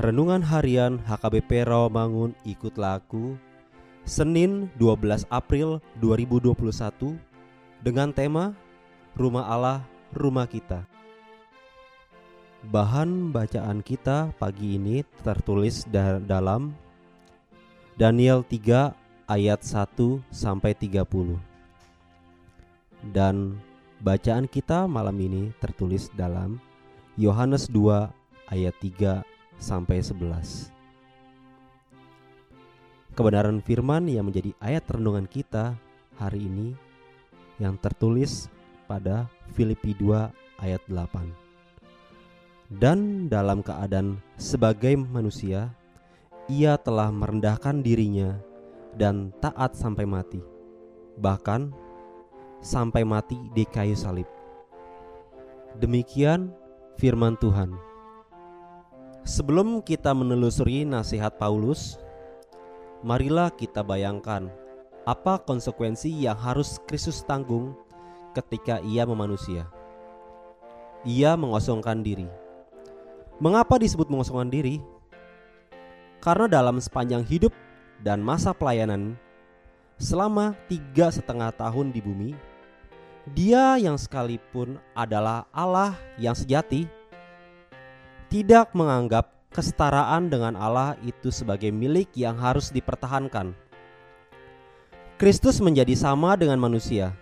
Renungan Harian HKBP Rawamangun Ikut Laku Senin 12 April 2021 dengan tema Rumah Allah, Rumah Kita. Bahan bacaan kita pagi ini tertulis da dalam Daniel 3 ayat 1 sampai 30. Dan bacaan kita malam ini tertulis dalam Yohanes 2 ayat 3 sampai 11. Kebenaran firman yang menjadi ayat renungan kita hari ini yang tertulis pada Filipi 2 ayat 8. Dan dalam keadaan sebagai manusia, ia telah merendahkan dirinya dan taat sampai mati. Bahkan sampai mati di kayu salib. Demikian firman Tuhan. Sebelum kita menelusuri nasihat Paulus, marilah kita bayangkan apa konsekuensi yang harus Kristus tanggung ketika ia memanusia. Ia mengosongkan diri. Mengapa disebut mengosongkan diri? Karena dalam sepanjang hidup dan masa pelayanan selama tiga setengah tahun di bumi, dia yang sekalipun adalah Allah yang sejati tidak menganggap kesetaraan dengan Allah itu sebagai milik yang harus dipertahankan. Kristus menjadi sama dengan manusia,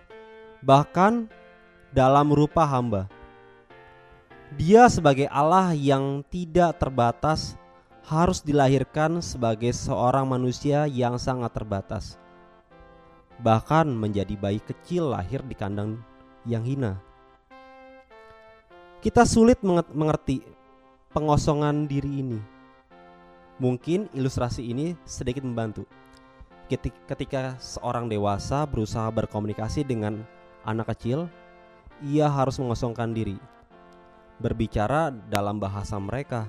bahkan dalam rupa hamba. Dia sebagai Allah yang tidak terbatas harus dilahirkan sebagai seorang manusia yang sangat terbatas. Bahkan menjadi bayi kecil lahir di kandang yang hina. Kita sulit mengerti pengosongan diri ini. Mungkin ilustrasi ini sedikit membantu. Ketika seorang dewasa berusaha berkomunikasi dengan anak kecil, ia harus mengosongkan diri, berbicara dalam bahasa mereka,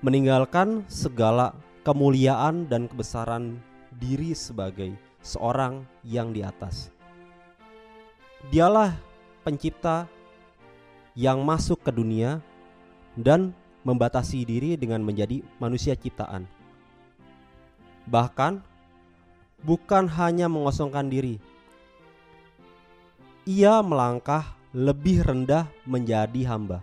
meninggalkan segala kemuliaan dan kebesaran diri sebagai seorang yang di atas. Dialah pencipta yang masuk ke dunia dan membatasi diri dengan menjadi manusia ciptaan. Bahkan bukan hanya mengosongkan diri. Ia melangkah lebih rendah menjadi hamba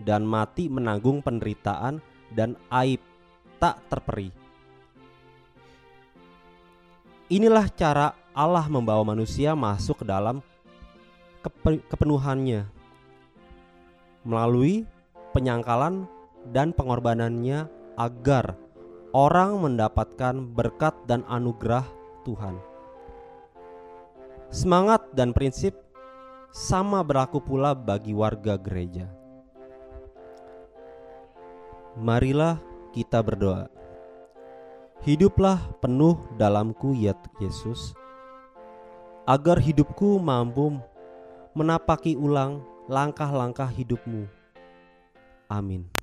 dan mati menanggung penderitaan dan aib tak terperi. Inilah cara Allah membawa manusia masuk ke dalam kepenuhannya melalui penyangkalan dan pengorbanannya agar orang mendapatkan berkat dan anugerah Tuhan. Semangat dan prinsip sama berlaku pula bagi warga gereja. Marilah kita berdoa. Hiduplah penuh dalamku ya Yesus, agar hidupku mampu menapaki ulang langkah-langkah hidupmu. Amin.